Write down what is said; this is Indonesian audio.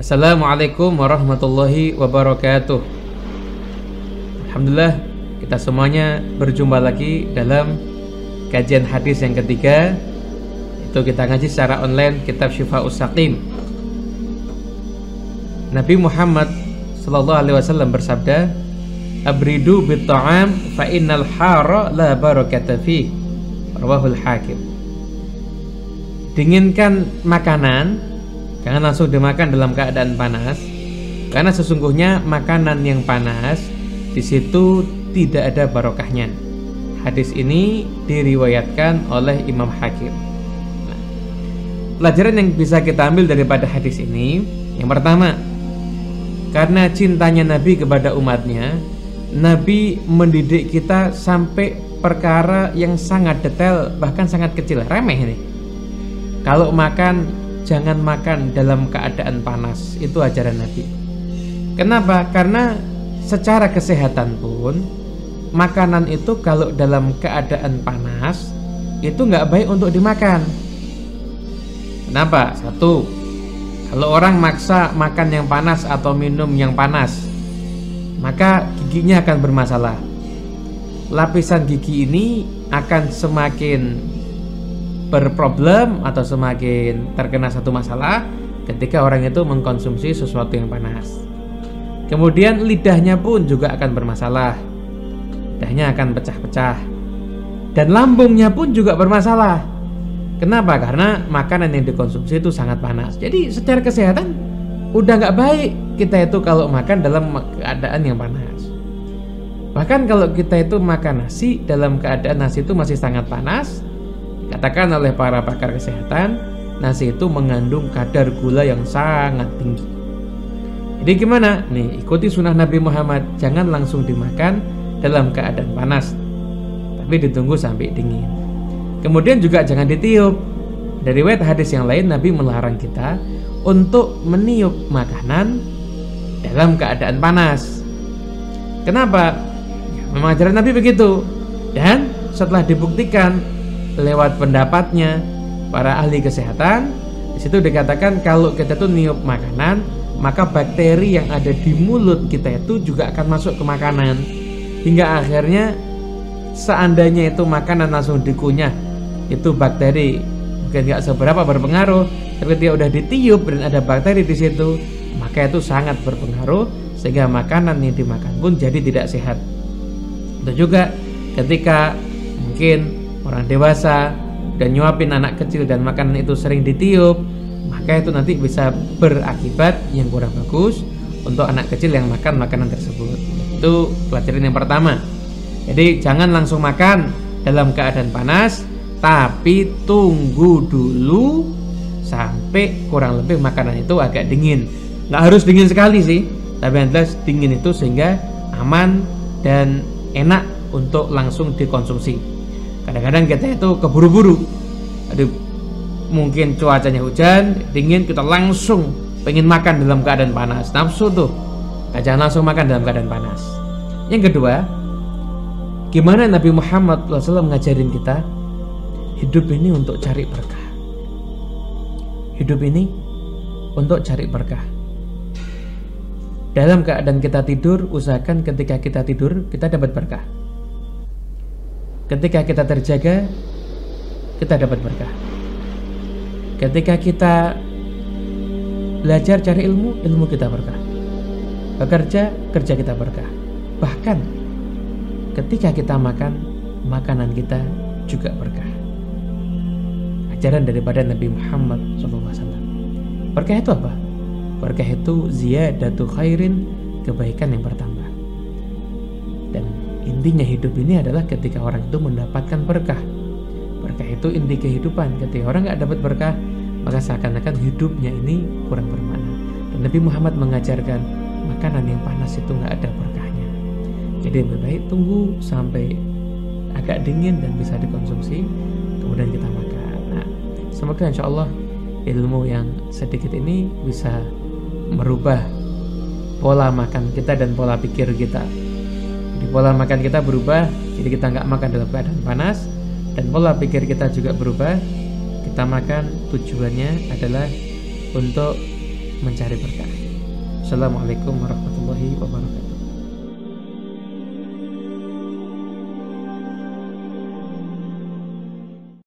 Assalamualaikum warahmatullahi wabarakatuh. Alhamdulillah kita semuanya berjumpa lagi dalam kajian hadis yang ketiga. Itu kita ngaji secara online kitab Syifa Usaqim Nabi Muhammad Wasallam bersabda Abridu bitta'am fa innal hara la barakata fi Rawahul Hakim. Dinginkan makanan Jangan langsung dimakan dalam keadaan panas Karena sesungguhnya makanan yang panas di situ tidak ada barokahnya. Hadis ini diriwayatkan oleh Imam Hakim. Nah, pelajaran yang bisa kita ambil daripada hadis ini, yang pertama, karena cintanya Nabi kepada umatnya, Nabi mendidik kita sampai perkara yang sangat detail, bahkan sangat kecil, remeh ini. Kalau makan, jangan makan dalam keadaan panas, itu ajaran Nabi. Kenapa? Karena secara kesehatan pun makanan itu kalau dalam keadaan panas itu nggak baik untuk dimakan. Kenapa? Satu, kalau orang maksa makan yang panas atau minum yang panas, maka giginya akan bermasalah. Lapisan gigi ini akan semakin berproblem atau semakin terkena satu masalah ketika orang itu mengkonsumsi sesuatu yang panas. Kemudian lidahnya pun juga akan bermasalah. Lidahnya akan pecah-pecah. Dan lambungnya pun juga bermasalah. Kenapa? Karena makanan yang dikonsumsi itu sangat panas. Jadi secara kesehatan udah nggak baik kita itu kalau makan dalam keadaan yang panas. Bahkan kalau kita itu makan nasi dalam keadaan nasi itu masih sangat panas, katakan oleh para pakar kesehatan, nasi itu mengandung kadar gula yang sangat tinggi. Jadi gimana? Nih, ikuti sunnah Nabi Muhammad. Jangan langsung dimakan dalam keadaan panas. Tapi ditunggu sampai dingin. Kemudian juga jangan ditiup. Dari wet hadis yang lain Nabi melarang kita untuk meniup makanan dalam keadaan panas. Kenapa? Ya, memang ajaran Nabi begitu. Dan setelah dibuktikan lewat pendapatnya. Para ahli kesehatan, di situ dikatakan kalau kita tuh niup makanan maka bakteri yang ada di mulut kita itu juga akan masuk ke makanan. Hingga akhirnya seandainya itu makanan langsung dikunyah itu bakteri mungkin nggak seberapa berpengaruh tapi dia udah ditiup dan ada bakteri di situ maka itu sangat berpengaruh sehingga makanan yang dimakan pun jadi tidak sehat. Itu juga ketika mungkin orang dewasa dan nyuapin anak kecil dan makanan itu sering ditiup maka itu nanti bisa berakibat yang kurang bagus untuk anak kecil yang makan makanan tersebut. Itu pelajaran yang pertama. Jadi jangan langsung makan dalam keadaan panas, tapi tunggu dulu sampai kurang lebih makanan itu agak dingin. Nggak harus dingin sekali sih, tapi yang jelas dingin itu sehingga aman dan enak untuk langsung dikonsumsi. Kadang-kadang kita itu keburu-buru. Aduh, mungkin cuacanya hujan, dingin, kita langsung pengen makan dalam keadaan panas. Nafsu tuh, nah, jangan langsung makan dalam keadaan panas. Yang kedua, gimana Nabi Muhammad SAW ngajarin kita hidup ini untuk cari berkah. Hidup ini untuk cari berkah. Dalam keadaan kita tidur, usahakan ketika kita tidur kita dapat berkah. Ketika kita terjaga, kita dapat berkah. Ketika kita belajar cari ilmu, ilmu kita berkah. Bekerja, kerja kita berkah. Bahkan ketika kita makan, makanan kita juga berkah. Ajaran daripada Nabi Muhammad SAW. Berkah itu apa? Berkah itu ziyadatu khairin, kebaikan yang bertambah. Dan intinya hidup ini adalah ketika orang itu mendapatkan berkah. Berkah itu inti kehidupan. Ketika orang nggak dapat berkah maka seakan-akan hidupnya ini kurang bermakna. Dan Nabi Muhammad mengajarkan makanan yang panas itu nggak ada berkahnya. Jadi lebih baik tunggu sampai agak dingin dan bisa dikonsumsi kemudian kita makan. Nah semoga insya Allah ilmu yang sedikit ini bisa merubah pola makan kita dan pola pikir kita di pola makan kita berubah jadi kita nggak makan dalam keadaan panas dan pola pikir kita juga berubah kita makan tujuannya adalah untuk mencari berkah. Assalamualaikum warahmatullahi wabarakatuh.